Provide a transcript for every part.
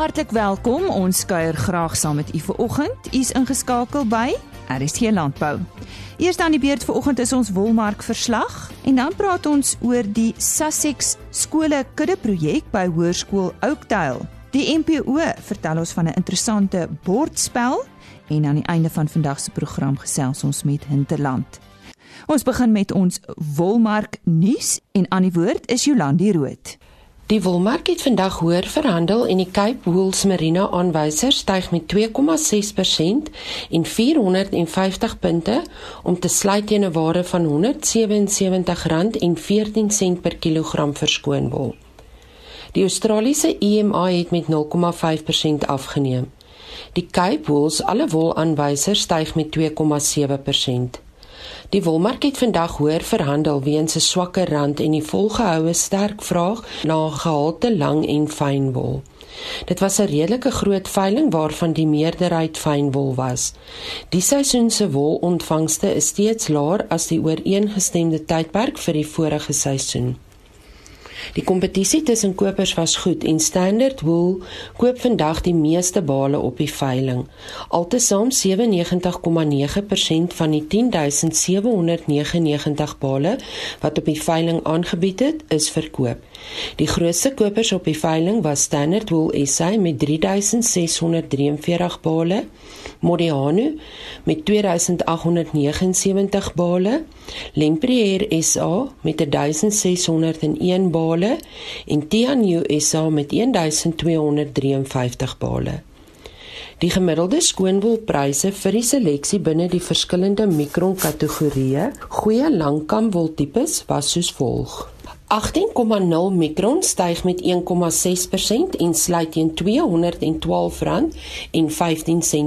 Hartlik welkom. Ons kuier graag saam met u vanoggend. U is ingeskakel by RSG Landbou. Eers dan die beurt vanoggend is ons wolmark verslag en dan praat ons oor die Sussex skole kudde projek by Hoërskool Oakdale. Die NPO vertel ons van 'n interessante bordspel en aan die einde van vandag se program gesels ons met Hinterland. Ons begin met ons wolmark nuus en aan die woord is Jolandi Rood. Die wolmark het vandag hoër verhandel en die Cape Wools Marina aanwyser styg met 2,6% en 450 punte om te sluit teen 'n waarde van R177.14 per kilogram vir skoonwol. Die Australiese EMA het met 0,5% afgeneem. Die Cape Wools alle wol aanwysers styg met 2,7%. Die wolmark het vandag hoër verhandel weens 'n swakker rand en die volgehoue sterk vraag na gehalte lang en fyn wol. Dit was 'n redelike groot veiling waarvan die meerderheid fyn wol was. Die seisoen se wolontvangste is steeds laer as die ooreengestemde tydperk vir die vorige seisoen. Die kompetisie tussen kopers was goed en Standard Wool koop vandag die meeste bale op die veiling. Altesaam 97,9% van die 10799 bale wat op die veiling aangebied het, is verkoop. Die grootste kopers op die veiling was Standard Wool SA met 3643 bale, Modiano met 2879 bale, Lempriere SA met 1601 bale en Tianyu SA met 1253 bale. Die gemiddelde skoonwolpryse vir die seleksie binne die verskillende mikron kategorieë, goeie langkamwoltipes was soos volg: 18,0 mikron styg met 1,6% en sluit teen R212,15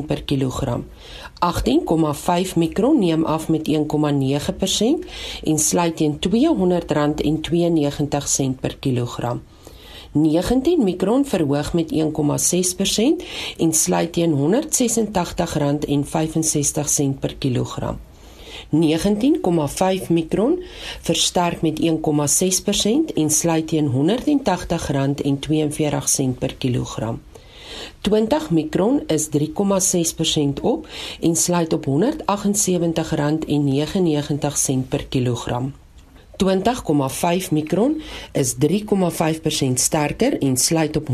per kilogram. 18,5 mikron neem af met 1,9% en sluit teen R200,92 per kilogram. 19 mikron verhoog met 1,6% en sluit teen R186,65 per kilogram. 19,5 mikron versterk met 1,6% en sluit teen R180,42 per kilogram. 20 mikron is 3,6% op en sluit op R178,99 per kilogram. 20,5 mikron is 3,5% sterker en sluit op R175,72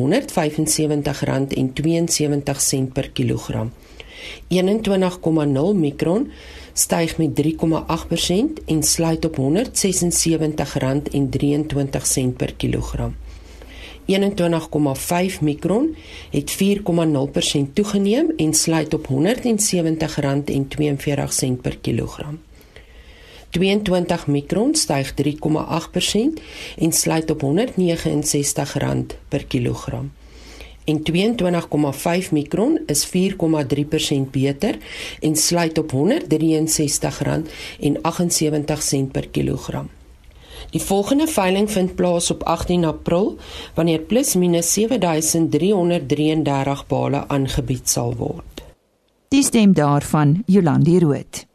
per kilogram. 21,0 mikron styg met 3,8% en sluit op R176,23 per kilogram. 21,5 mikron het 4,0% toegeneem en sluit op R170,42 per kilogram. 22 mikron styg 3,8% en sluit op R169 per kilogram en 22,5 mikron is 4,3% beter en sluit op R163,78 per kilogram. Die volgende veiling vind plaas op 18 April wanneer plus minus 7333 bale aangebied sal word. Die stem daarvan Jolandi Root.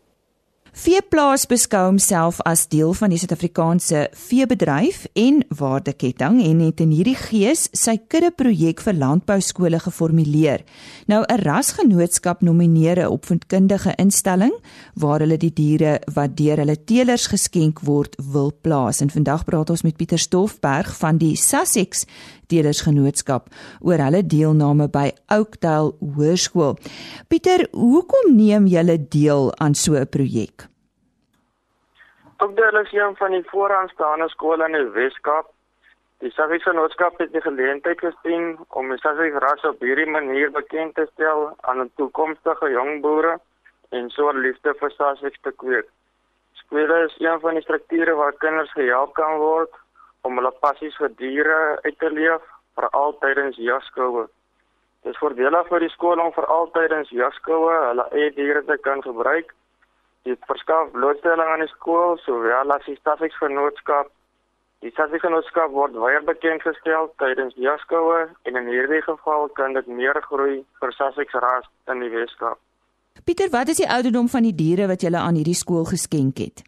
Veeplaas beskou homself as deel van die Suid-Afrikaanse veebedryf en waardeketting en het in hierdie gees sy kudde projek vir landbou skole geformuleer. Nou 'n rasgenootskap nomineer 'n opvoedkundige instelling waar hulle die diere wat deur hulle teelers geskenk word wil plaas. En vandag praat ons met Pieter Stoffberg van die Sussex Teelersgenootskap oor hulle deelname by Oakdale Hoërskool. Pieter, hoekom neem julle deel aan so 'n projek? Oakdale is een van die vooraanstaande skole in die Weskaap. Die Sussex Genootskap het die geleentheid gesien om die Sussex ras op hierdie manier bekend te stel aan toekomstige jong boere en so liefde vir Sussex te kweek. Skole is een van die strukture waar kinders gehelp kan word om hulle passies vir diere uit te leef vir altydens jaskoue. Dit is voordelig vir die skool om vir altydens jaskoue hulle eie diere te kan gebruik. Dit verskaf blootstelling aan die skool sowel as die stafingsgenootskap. Die stafingsgenootskap word baie bekend gestel tydens jaskoue en in hierdie geval kan dit meer groei vir Sussex ras in die Weskaap. Pieter, wat is die ouderdom van die diere wat jy aan hierdie skool geskenk het?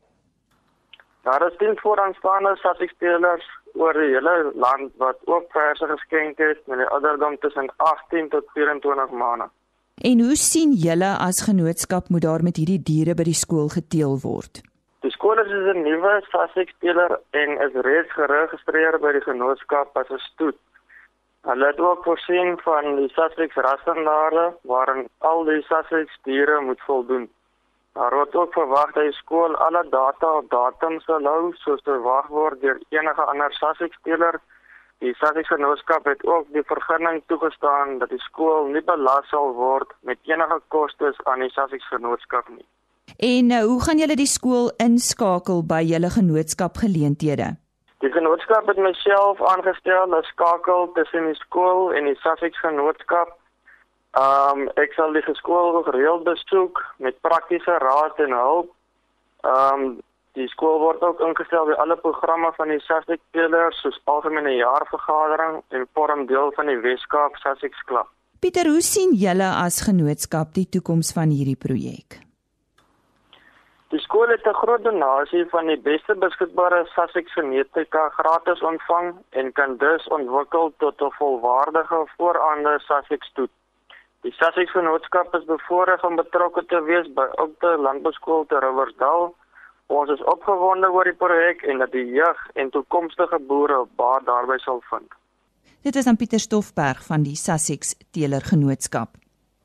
Daar is teen vooraanstaande sassiespelers oor die hele land wat ook verse geskenk het met 'n ouderdom tussen 18 tot 24 maande. En hoe sien julle as genootskap moet daar met hierdie diere by die skool geteel word? Die skool is 'n nuwe sassiespeler en is reeds geregistreer by die genootskap as 'n stoet. Hulle het ook voorsien van die Sussex rasstandaarde waarin al die Sussex diere moet voldoen. Daar word ook verwag dat die skool alle data op datums sal hou soos verwag word deur enige ander SASIC-speler. Die SASIC-genootskap het ook die vergunning toegestaan dat die skool nie belas sal word met enige kostes aan die SASIC-genootskap nie. En uh, hoe gaan julle die skool inskakel by julle genootskapgeleenthede? Die genootskap het myself aangestel as skakel tussen die skool en die SASIC-genootskap Ehm um, ek sal die skool gereeld besoek met praktiese raad en hulp. Ehm um, die skool word ook ingestel by alle programme van die SASIC spelers soos algemene jaarvergadering en vorm deel van die Weskaap SASIC klub. Pieter, hoe sien julle as genootskap die toekoms van hierdie projek? Die skool het 'n groot donasie van die beste beskikbare SASIC genetika gratis ontvang en kan dus ontwikkel tot 'n volwaardige vooraande SASIC stoet. Die Sussex Genootskap is bevoorreg om betrokke te wees by Oudte Landbouskool te Riversdal. Ons is opgewonde oor die projek en dat die jeug en toekomstige boere baat daarbey sal vind. Dit is aan Pieter Stoffberg van die Sussex Teeler Genootskap.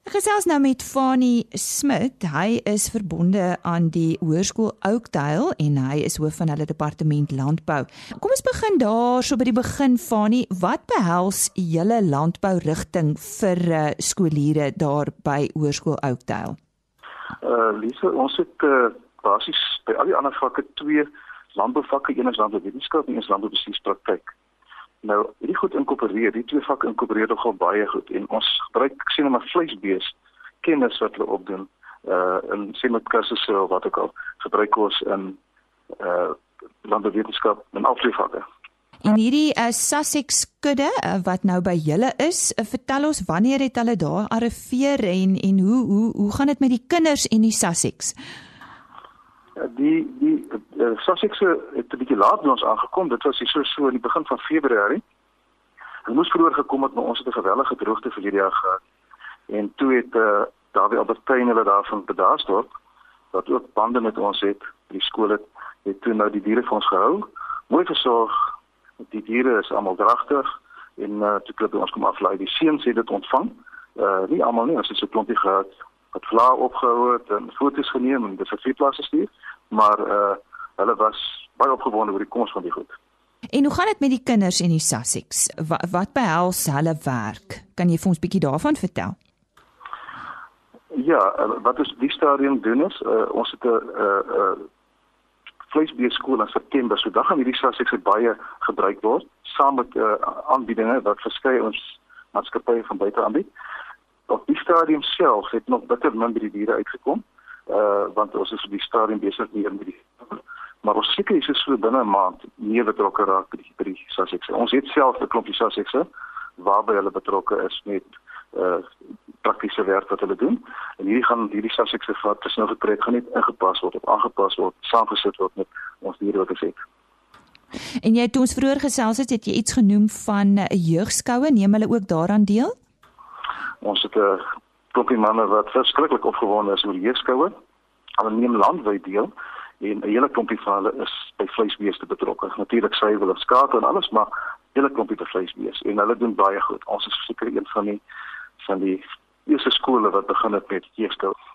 Ek gesels nou met Fani Smit. Hy is verbonde aan die Hoërskool Oakdale en hy is hoof van hulle departement landbou. Kom ons begin daar so by die begin Fani. Wat behels julle landbou rigting vir uh, skooliere daar by Hoërskool Oakdale? Uh Lise, ons het uh, basies by al die ander vakke twee landbouvakke, een is landbouwetenskap en een is landboubestuurspraktyk. Nou, hierdie goed inkorporeer, die twee vakke inkorporeer nogal baie goed en ons gebruik sien maar vleisbees kennis wat hulle opdoen uh in sien met kursusse of wat ook al gebruik ons in uh landbouwetenskap en afleefvakke. En hierdie uh, Sussex kudde uh, wat nou by julle is, uh, vertel ons wanneer het hulle daar arriveer en en hoe hoe hoe gaan dit met die kinders en die Sussex? Die die uh, Sussex het 'n bietjie laat by ons aangekom. Dit was hier so so in die begin van Februarie. Hulle moes vroeër gekom het, maar ons het 'n gewellige droogte vir hierdie jaar gehad. En toe het uh, Dawie Albertyn hulle daarvan bedaarsdorp wat ook bande met ons het. Die skool het het toe nou die diere vir ons gehou. Mooi versorg. Die diere is almal dragtig en uh, toe klop ons kom aflaai. Die seuns het dit ontvang. Uh nie almal nie, ons het so 'n klompie gehad wat vla opgehou het en foto's geneem en dit vir feesplaas gestuur maar uh hulle was baie opgewonde oor die koms van die goed. En hoe gaan dit met die kinders en die Sussex? Wat, wat behels hulle werk? Kan jy vir ons bietjie daarvan vertel? Ja, uh, wat ons die stadium doen is uh, ons het 'n uh, uh, vleisbeeskool in September, so dan gaan hierdie Sussex baie gebruik word saam met uh, aanbiedinge wat verskeie ons maatskappye van buite aanbied. Die stadium self het nog bitter min by die diere uitgekom uh want ons is op die stadium besig hier met die maar ons seker is so binne 'n maand meer betrokke raak by die by die Sussex. Ons het self 'n klompie Sussex waarby hulle betrokke is met uh praktiese werk wat hulle doen. En hierdie gaan hierdie Sussex wat tussen nou gepreek gaan net ingepas word of aangepas word, saamgesit word met ons diere wat gesê. En jy het ons vroeër gesels het, het jy iets genoem van 'n jeugskoue, neem hulle ook daaraan deel? Ons het 'n klompie manne wat verskriklik opgewonde is oor die jeugskoue. Hulle neem landwyd deel en 'n hele klompie van hulle is by vleisbeeste betrokke. Natuurlik sê hulle skaap en alles, maar hele klompie by vleisbeeste en hulle doen baie goed. Ons is seker een van die van die eerste skole wat begin het met jeugskoue.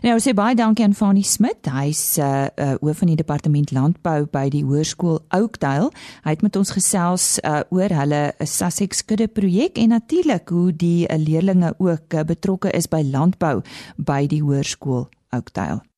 Nou sê baie dankie aan Fanie Smit. Hy's uh, uh hoof van die departement landbou by die hoërskool Oakdale. Hy het met ons gesels uh oor hulle Sussex kudde projek en natuurlik hoe die uh, leerdlinge ook uh, betrokke is by landbou by die hoërskool Oakdale.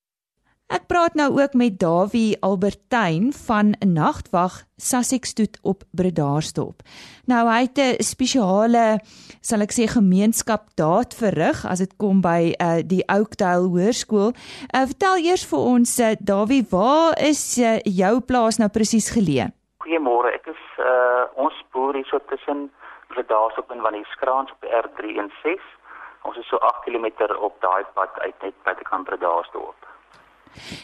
Ek praat nou ook met Dawie Albertyn van Nagtwag Sussex Stoet op Bredasdorp. Nou hy het 'n spesiale sal ek sê gemeenskap daad verrig as dit kom by uh, die Oakdale Hoërskool. Uh, vertel eers vir ons uh, Dawie, waar is uh, jou plaas nou presies geleë? Goeiemôre. Ek is uh, ons boer hier so tussen Bredasdorp en Wanneeskraans op R3 en 6. Ons is so 8 km op daai pad uit net by die kant Bredasdorp.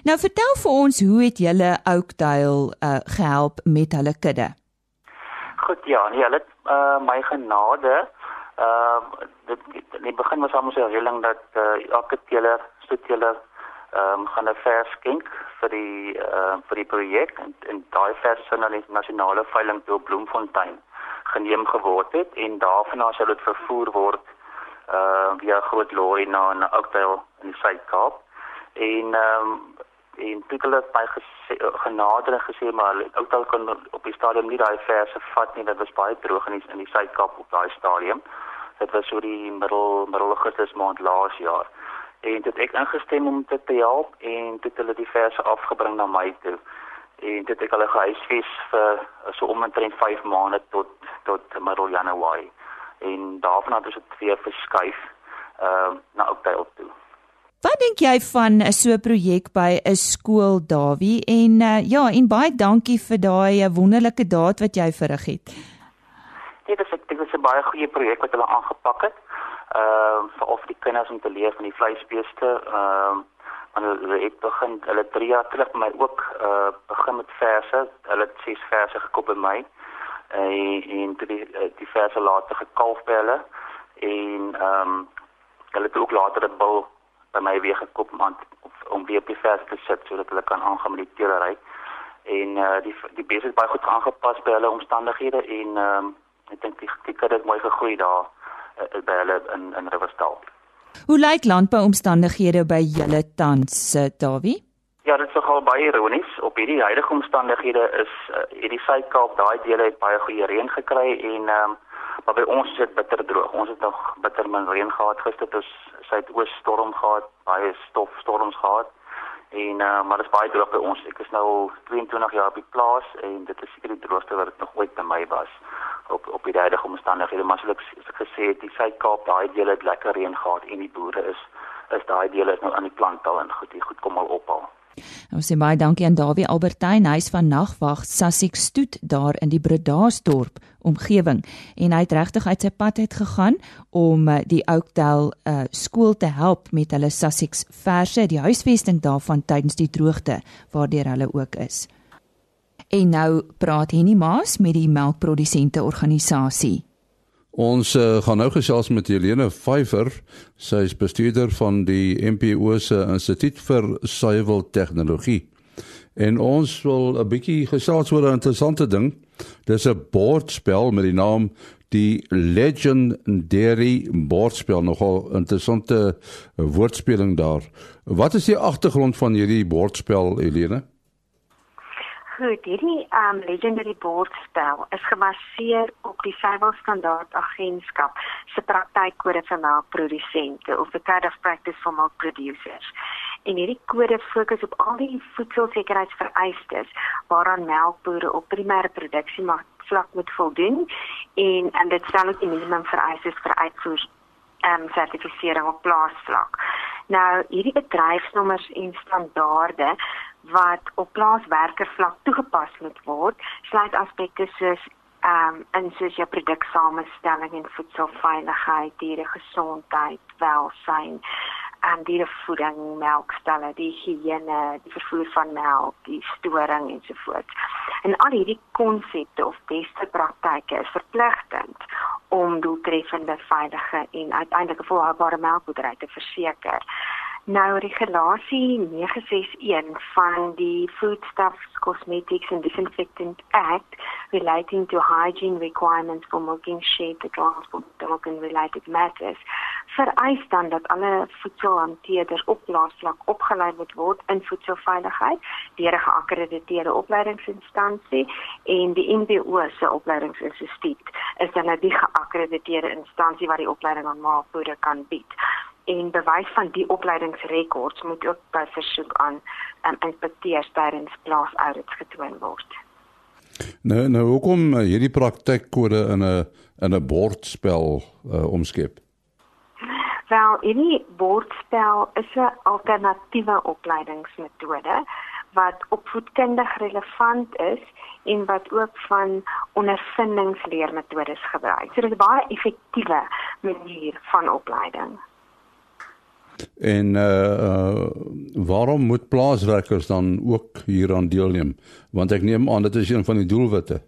Nou vertel vir ons hoe het julle Oakdale uh, gehelp met hulle kudde? Goed ja, nee, hulle uh, my genade. Ehm uh, dit in die begin was so 'n reëling dat uh, elke teeler, stoeteler ehm um, gaan 'n vers skenk vir die uh, vir die projek en, en daai vers sou na die nasionale veiling toe Bloemfontein geneem geword het en daarvan sou dit vervoer word uh via groot lorry na 'n Oakdale in die Suid-Kaap. En ehm um, en toe hulle by genader en gesê maar Oakdale kon op die stadium nie daai verse vat nie, dit was baie droog in die, in die Suid-Kaap op daai stadium. Dit was so die middel middel Augustus maand laas jaar. En dit ek ingestem om dit te help en dit hulle die verse afgebring na my toe. En dit ek hulle gehuisves vir so omtrent 5 maande tot tot middel Januarie en daarvan het ons dit weer verskuif ehm uh, na Oakdale toe. Wat dink jy van 'n so 'n projek by 'n skool Dawie en uh, ja en baie dankie vir daai uh, wonderlike daad wat jy verrig het. Nee, dit is dit is 'n baie goeie projek wat hulle aangepak het. Ehm uh, vir of die kinders om te leer van die vleisbeeste ehm uh, en hulle het begin hulle 3 jaar terug met my ook eh uh, begin met verse. Hulle het ses verse gekoop by my en en toe die eh, die verse later gekalf by hulle en ehm um, hulle het ook later 'n bil by my weer gekoop om om weer op die vers te sit sodat hulle kan aangaan met die teelery en uh, die die besigheid baie goed aangepas by hulle omstandighede en ehm um, ek dink die die kudde het mooi gegroei daar uh, by hulle in in Riverstal. Hoe lyk landbouomstandighede by julle tans, Dawie? Ja, dit is nogal baie ironies. Op hierdie huidige omstandighede is uh, hierdie Suid-Kaap daai dele het baie goeie reën gekry en ehm um, maar by ons is dit bitter droog. Ons het nog bitter min reën gehad gister. Dit is suidoos storm gehad, baie stof storms gehad. En uh, maar dit is baie droog by ons. Ek is nou 22 jaar op die plaas en dit is seker die droogste wat dit nog ooit by my was op op die huidige omstandighede. Maar soos ek gesê het, die Suid-Kaap daai dele het lekker reën gehad en die boere is is daai dele is nou aan die plantaal en goed, die goed kom al ophal. Ons sê baie dankie aan Dawie Albertyn, hy's van nagwag Sassik Stoet daar in die Bredasdorp omgewing en hy het regtig uit sy pad uit gegaan om eh, die Oakdale uh, skool te help met hulle Sassik verse, die huisvesting daarvan tydens die droogte waardeur hulle ook is. En nou praat Henny Maas met die melkprodusente organisasie. Ons uh, gaan nou gesels met Helene Pfeifer. Sy is bestuurder van die MPO se Instituut vir Suiwel Tegnologie. En ons wil 'n bietjie gesels oor 'n interessante ding. Dis 'n bordspel met die naam die Legendary bordspel. Nogal interessante woordspeling daar. Wat is die agtergrond van hierdie bordspel, Helene? Goed, hierdie um legendary bordspel is gebaseer op die Suiwel Standaard Agentskap se praktykode vir melkprodusente of the Code of Practice for Milk Producers. En hierdie kode fokus op al die voedselsekerheidsvereistes waaraan melkbore op primêre produksie mag vlak moet voldoen en en dit stel ook die minimum vereistes vir uitvoer ehm um, sertifisering op plaasvlak. Nou hierdie bedryfsnommers en standaarde wat op plaaswerkervlak toegepas moet word, sluit aspekte soos ehm um, in soos jou produksamenstelling en voedselveiligheid, dieregesondheid, welsyn, en dierevoeding, melkstalle, die higiëne, die vervoer van melk, die storing ensovoorts. En al hierdie konsepte of beste praktyke is verpligtend om doeltreffende, veilige en uiteindelik volhoubare melkboerdery te verseker. Nou regulasie 961 van die Foodstuffs Cosmetics and Disinfectant Act relating to hygiene requirements for milking sheep, the transport dog and related matters vereis dan dat alle voedselhanteerders op plaasvlak opgelei moet word in voedselveiligheid deur 'n geakkrediteerde opleidingsinstansie en die NBO se opleidingsinstituut is dan nou die geakkrediteerde instansie wat die opleiding aan maatvoere kan bied en bewys van die opleidingsrekords moet ook by versoek aan um, inspekteurs tydens plaasaudits getoon word. Nou nou hoekom uh, hierdie praktykkode in 'n in 'n bordspel uh, omskep? Wel, hierdie bordspel is 'n alternatiewe opleidingsmetode wat opvoedkundig relevant is en wat ook van ondervindingsleermetodes gebruik. So dit is 'n baie effektiewe manier van opleiding. En uh uh waarom moet plaaswerkers dan ook hieraan deelneem? Want ek neem aan dit is een van die doelwitte.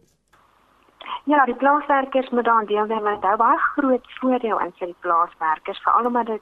Ja, die plaaswerkers moet dan deelneem want daar baie groot voordeel in vir die plaaswerkers, veral omdat dit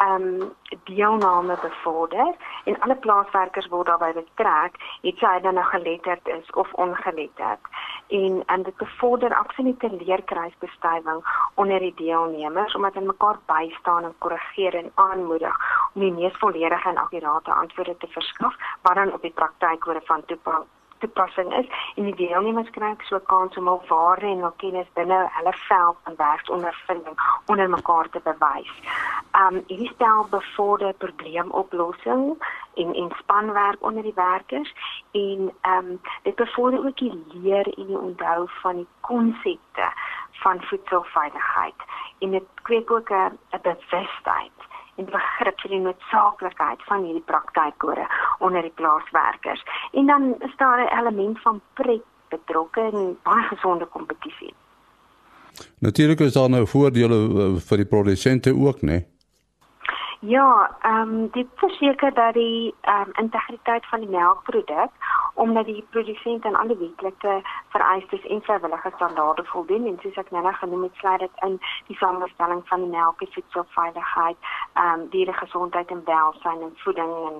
ehm um, deelname bevorder en alle plaaswerkers word daarbey betrek, het sy dan nou geletterd is of ongeletterd. En en dit bevorder absolute leerkruisbestuiving onder die deelnemers omdat hulle mekaar bystaan en korrigeer en aanmoedig om die mees volledige en akkurate antwoorde te verskaf wat dan op die praktykorde van toepassing toepassing is en die deelnemers kry so 'n kans om al waarde en al kennis binne hulle veld van werksondervinding onder mekaar te bewys. Um hierdie stel bevorder probleemoplossing en en spanwerk onder die werkers en um dit bevorder ook die leer en die onthou van die konsepte van voedselveiligheid en dit kweek ook 'n bewustheid en begrip vir die noodsaaklikheid van hierdie praktykore onder die plaaswerkers. En dan is daar 'n element van pret betrokke in baie gesonde kompetisie. Natuurlik is daar nou voordele eh, vir die produsente ook, né? Nee? Ja, ehm um, dit verseker dat die ehm um, integriteit van die melkproduk omdat die produsent aan alle wetlike vereistes en vrywillige standaarde voldoen en soos ek nou net genoem het, sluit dit in die samestelling van die melk, die voedselveiligheid, ehm um, diere gesondheid en welsyn en voeding en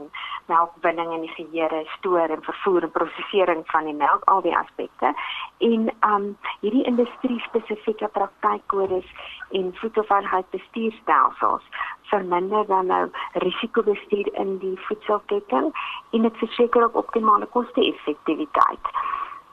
melkwinning en die geheue, stoor en vervoer en prosesering van die melk, al die aspekte. En ehm um, hierdie industrie spesifieke praktykkodes en voedselveiligheidsbestuurstelsels verminder dan nou risikobestuur in die voedselketting en dit verseker ook optimale koste-effektiwiteit.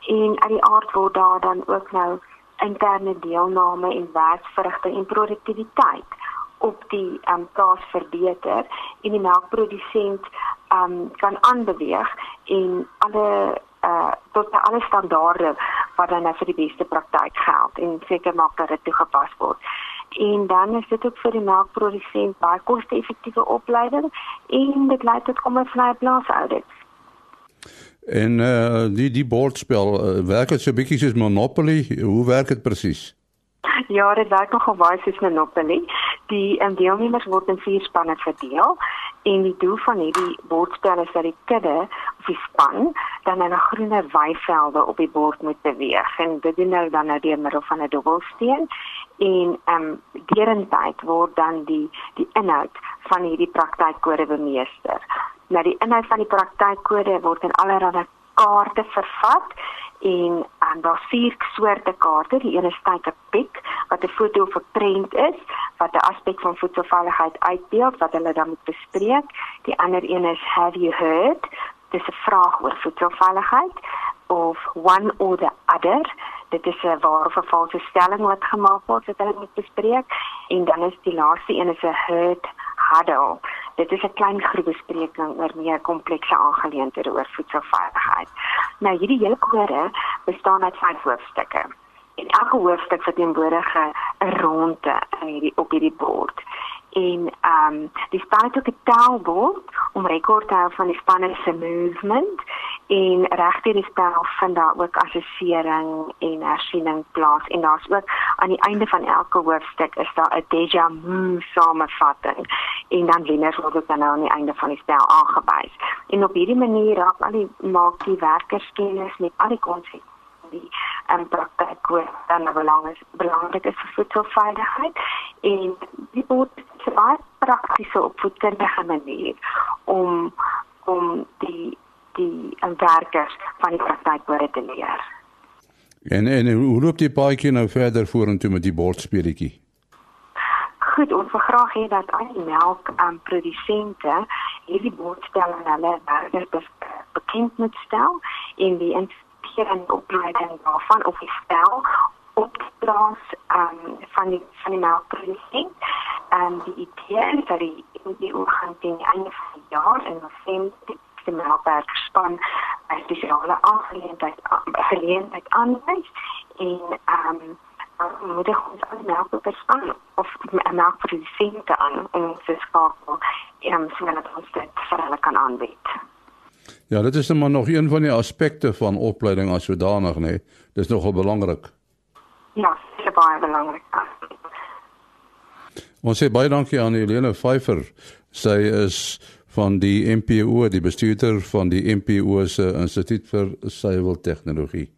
En uit die aard word daar dan ook nou interne deelname en werksverrigting en produktiwiteit op die um, plaas verbeter en die melkprodusent um, kan aanbeweeg en alle uh, tot alle standaarde wat dan nou vir die beste praktyk geld en seker maak dat dit toegepas word en dan is dit ook vir die melkprodusent baie koste-effektiewe opleiding en dit lei tot kom 'n vrye plaas audit. En die die bordspel uh, werk dit so bietjie soos Monopoly, hoe werk dit presies? Ja, dit werk nogal baie soos Monopoly. Die um, deelnemers word in vier spanne verdeel en die doel van hierdie bordspel is dat die kudde of die span dan na groener weivelde op die bord moet beweeg en dit doen hulle dan nou deur middel van 'n dobbelsteen en ehm um, derentyd word dan die die inhoud van hierdie praktykkode bemeester. Nou die inhoud van die praktykkode word in allerlei kaarte vervat en en daar vier soorte kaarte. Die een is tyd 'n pik wat 'n foto of 'n prent is wat 'n aspek van voedselveiligheid uitbeeld wat hulle dan moet bespreek. Die ander een is have you heard? Dis 'n vraag oor voedselveiligheid of one or the other dit is 'n ware of 'n valse stelling wat gemaak word wat hulle moet bespreek en dan is die laaste een is 'n hurt huddle dit is 'n klein groepbespreking oor meer komplekse aangeleenthede oor voedselveiligheid. Nou hierdie hele kode bestaan uit vyf hoofstukke. En elke hoofstuk verteenwoordig 'n ronde in hierdie op hierdie bord en ehm um, die span het ook 'n taalbord om rekord te hou van die span se movement en regte die spel vind daar ook assessering en hersiening plaas en daar's ook aan die einde van elke hoofstuk is daar 'n deja vu samevatting en dan wenners word dit dan nou aan die einde van die spel aangewys en op hierdie manier raak al die maak die werkers kennis met al die konsepte die en um, praktyk wat dan nou belang is belangrik is vir voedselveiligheid en die bord se baie praktiese opvoedkundige manier om om die die um, werkers van die praktykbode te leer. En en hoe loop die paadjie nou verder vorentoe met die bordspeletjie? Goed, ons wil graag hê dat al die melk aan um, produsente hierdie bordspel aan hulle werkers bekend moet stel en die integrering en opleiding daarvan of die spel op plaas um, van die van die melkprodusent en die idee is dat die die oorgang teen die einde van die jaar in November die melkwerk span 'n spesiale aangeleentheid geleentheid aanwys en ehm um, moet ek ons al nou op span of 'n melkprodusent aan om te skakel en um, sodat ons dit vir hulle kan aanbied. Ja, dit is maar nog een van die aspekte van opleiding as sodanig, nê. Nee. Dis nogal belangrik. Ja, dit is baie belangrik. Ons sê baie dankie aan Helene Pfeifer. Sy is van die MPO, die bestuurder van die MPO se Instituut vir Suiwel Tegnologie.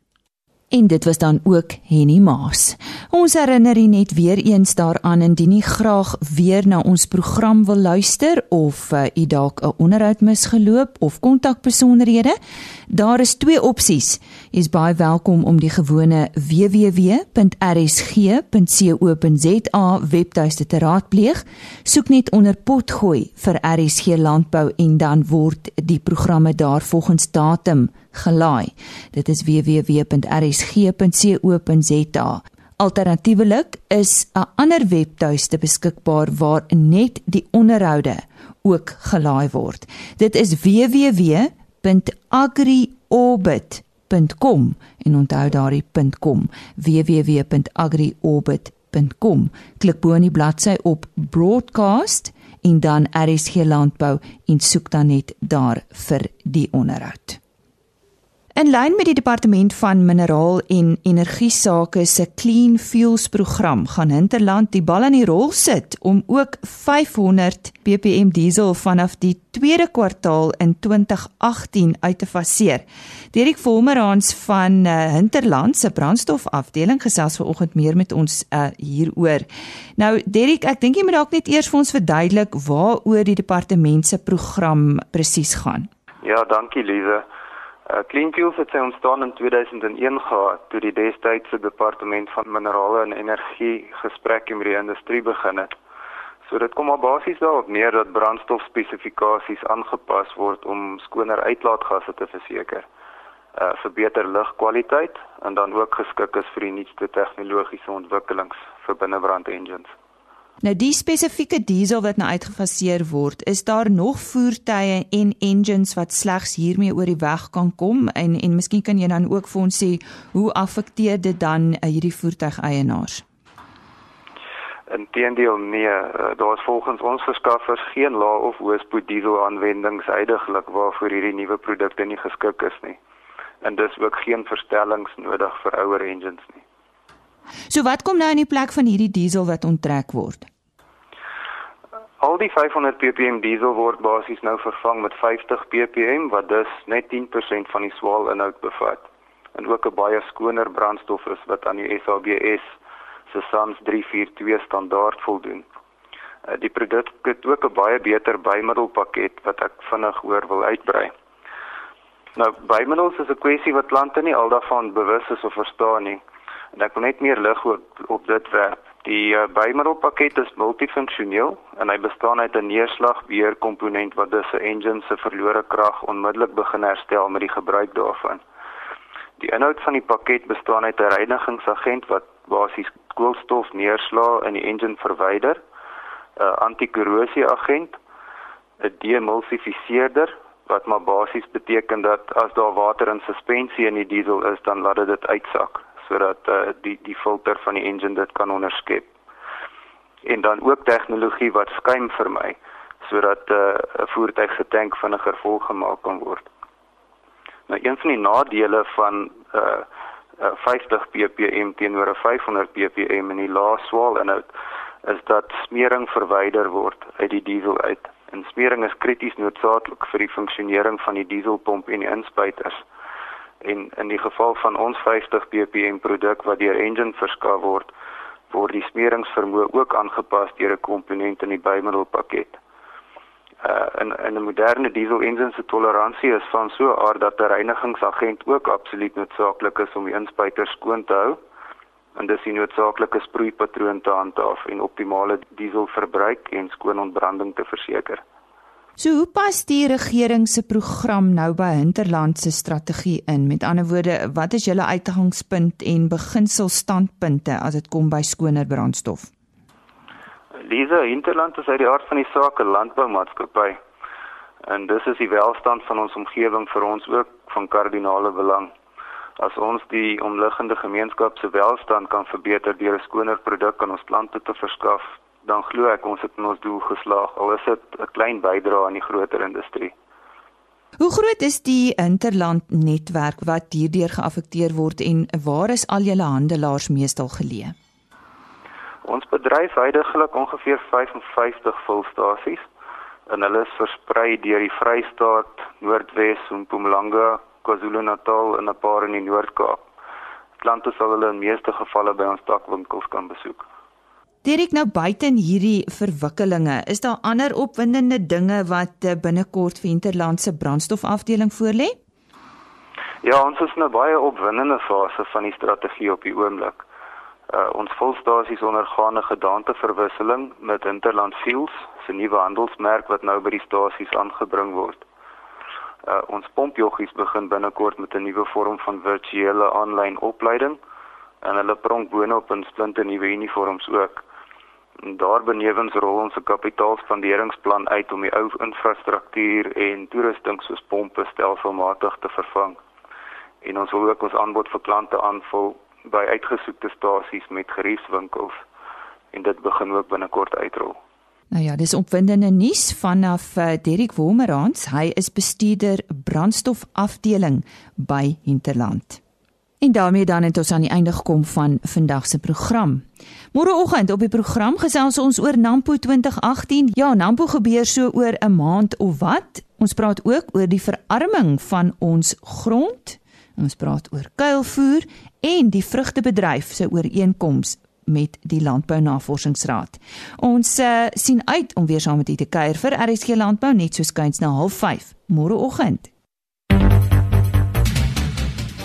En dit was dan ook Henny Maas. Ons herinner u net weer eens daaraan indien u graag weer na ons program wil luister of uh, u dalk 'n onderhoud misgeloop of kontakbesonderhede, daar is twee opsies. U is baie welkom om die gewone www.rsg.co.za webtuiste te raadpleeg. Soek net onder potgooi vir RSG Landbou en dan word die programme daar volgens datum gelaai. Dit is www.rsg.co.za. Alternatiefelik is 'n ander webtuiste beskikbaar waar net die onderhoude ook gelaai word. Dit is www.agriorbit.com en onthou daardie .com www.agriorbit.com. Klik bo in die bladsy op broadcast en dan RSG landbou en soek dan net daar vir die onderhoud. In lyn met die departement van mineraal en energie sake se Clean Fuels program gaan Hinterland die bal aan die rol sit om ook 500 ppm diesel vanaf die tweede kwartaal in 2018 uit te faseer. Derek Volmerans van uh, Hinterland se brandstofafdeling gesels vanoggend meer met ons uh, hieroor. Nou Derek, ek dink jy moet dalk net eers vir ons verduidelik waaroor die departement se program presies gaan. Ja, dankie Lize. Uh, Clean Fuels het sy ontstaan in 2001 gehad toe die destydse departement van minerale en energie gesprekke met die industrie begin het. So dit kom maar basies daarop neer dat brandstofspesifikasies aangepas word om skoner uitlaatgasse te verseker. Uh vir beter lugkwaliteit en dan ook geskik is vir die nuutste tegnologiese ontwikkelings vir binnebrand engines. Nou die spesifieke diesel wat nou uitgefaseer word, is daar nog voertuie en engines wat slegs hiermee oor die weg kan kom en en miskien kan jy dan ook vir ons sê hoe affekteer dit dan uh, hierdie voertuigeienaars? Inteendeel nee, uh, daar is volgens ons verskaffers geen lae of hoë spoed diesel aanwendings heidaglik waarvoor hierdie nuwe produkte nie geskik is nie. En dis ook geen verstellings nodig vir ouer engines nie. So wat kom nou in die plek van hierdie diesel wat onttrek word? Al die 500 ppm diesel word basies nou vervang met 50 ppm wat dus net 10% van die swaal inhoud bevat en ook 'n baie skoner brandstof is wat aan die SABS se SANS 342 standaard voldoen. Uh, die produk het ook 'n baie beter bymiddelpakket wat ek vinnig oor wil uitbrei. Nou bymiddels is 'n kwessie wat klante nie aldaarvan bewus is of verstaan nie. En ek wil net meer lig op, op dit werp. Die uh, bymiddelpakket is multifunksioneel en hy bestaan uit 'n neerslagbeheer komponent wat dus 'n engine se verlore krag onmiddellik begin herstel met die gebruik daarvan. Die inhoud van die pakket bestaan uit 'n reinigingsagent wat basies koolstof neerslae in die engine verwyder, 'n antikorrosie agent, 'n demulsifiseerder wat maar basies beteken dat as daar water in suspensie in die diesel is, dan laat dit uitsak sodat uh, die die filter van die engine dit kan onderskep. En dan ook tegnologie wat skuim vermy sodat eh, 'n uh, voertuig se tank vinniger volgemaak kan word. Nou een van die nadele van uh, uh 50 ppm teenoor 500 ppm in die lae swaalinhoud is dat smering verwyder word uit die diesel uit. En smering is krities noodsaaklik vir die funksionering van die dieselpomp en die inspuiters en in die geval van ons 50 ppm produk wat deur engine verskaf word word die smeringsvermoë ook aangepas deur 'n komponent in die bymiddelpakket. Uh in in 'n moderne diesel engine se toleransie is van so 'n aard dat 'n reinigingsagent ook absoluut noodsaaklik is om die inspuiter skoon te hou en dis 'n noodsaaklike sproeipatroon te handhaaf en optimale dieselverbruik en skoon ontbranding te verseker. So hoe pas die regering se program nou by Hinterland se strategie in? Met ander woorde, wat is julle uitgangspunt en beginselstandpunte as dit kom by skoner brandstof? Lisa, Hinterland is uit die aard van die saak 'n landboumaatskappy. En dis is die welstand van ons omgewing vir ons ook van kardinale belang. As ons die omliggende gemeenskap se welstand kan verbeter deur 'n skoner produk aan ons plante te verskaf, dan glo ek ons het in ons doel geslaag al is dit 'n klein bydrae aan die groter industrie. Hoe groot is die interland netwerk wat hierdeur geaffekteer word en waar is al julle handelaars meestal geleë? Ons bedryf heidaglik ongeveer 55 volstasies en hulle is versprei deur die Vrystaat, Noordwes, Mpumalanga, KwaZulu-Natal en 'n paar in die Noord-Kaap. Klante sal hulle in meeste gevalle by ons takwinkels kan besoek. Direk nou buiten hierdie verwikkelinge, is daar ander opwindende dinge wat eh, binnekort vir Hinterland se brandstofafdeling voorlê? Ja, ons is in 'n baie opwindende fase van die strategie op die oomblik. Uh, ons volstasies ondergaan 'n gedaanteverwisseling met Interland Fuels, 'n nuwe handelsmerk wat nou by die stasies aangebring word. Uh, ons pompjoggies begin binnekort met 'n nuwe vorm van virtuele aanlyn opleiding en hulle pronk boonop in splinte nuwe uniforms ook. En daarbenewens rol ons 'n kapitaalspanderingsplan uit om die ou infrastruktuur en toerusting soos pompe stelselmatig te vervang. En ons wil ook ons aanbod vir klante aanvul by uitgesoekte stasies met geriefswinkels en dit begin ook binnekort uitrol. Nou ja, dis opwindende nuus vanaf uh, Derrick Wolmerans. Hy is bestuurder brandstofafdeling by Hinterland. En daarmee dan het ons aan die einde gekom van vandag se program. Môreoggend op die program gesels ons oor Nampo 2018. Ja, Nampo gebeur so oor 'n maand of wat. Ons praat ook oor die verarming van ons grond. Ons praat oor kuilvoer en die vrugtebedryf se ooreenkoms met die Landbou Navorsingsraad. Ons uh, sien uit om weer saam met u te kuier vir RSG Landbou net so skuins na 05:30 môreoggend.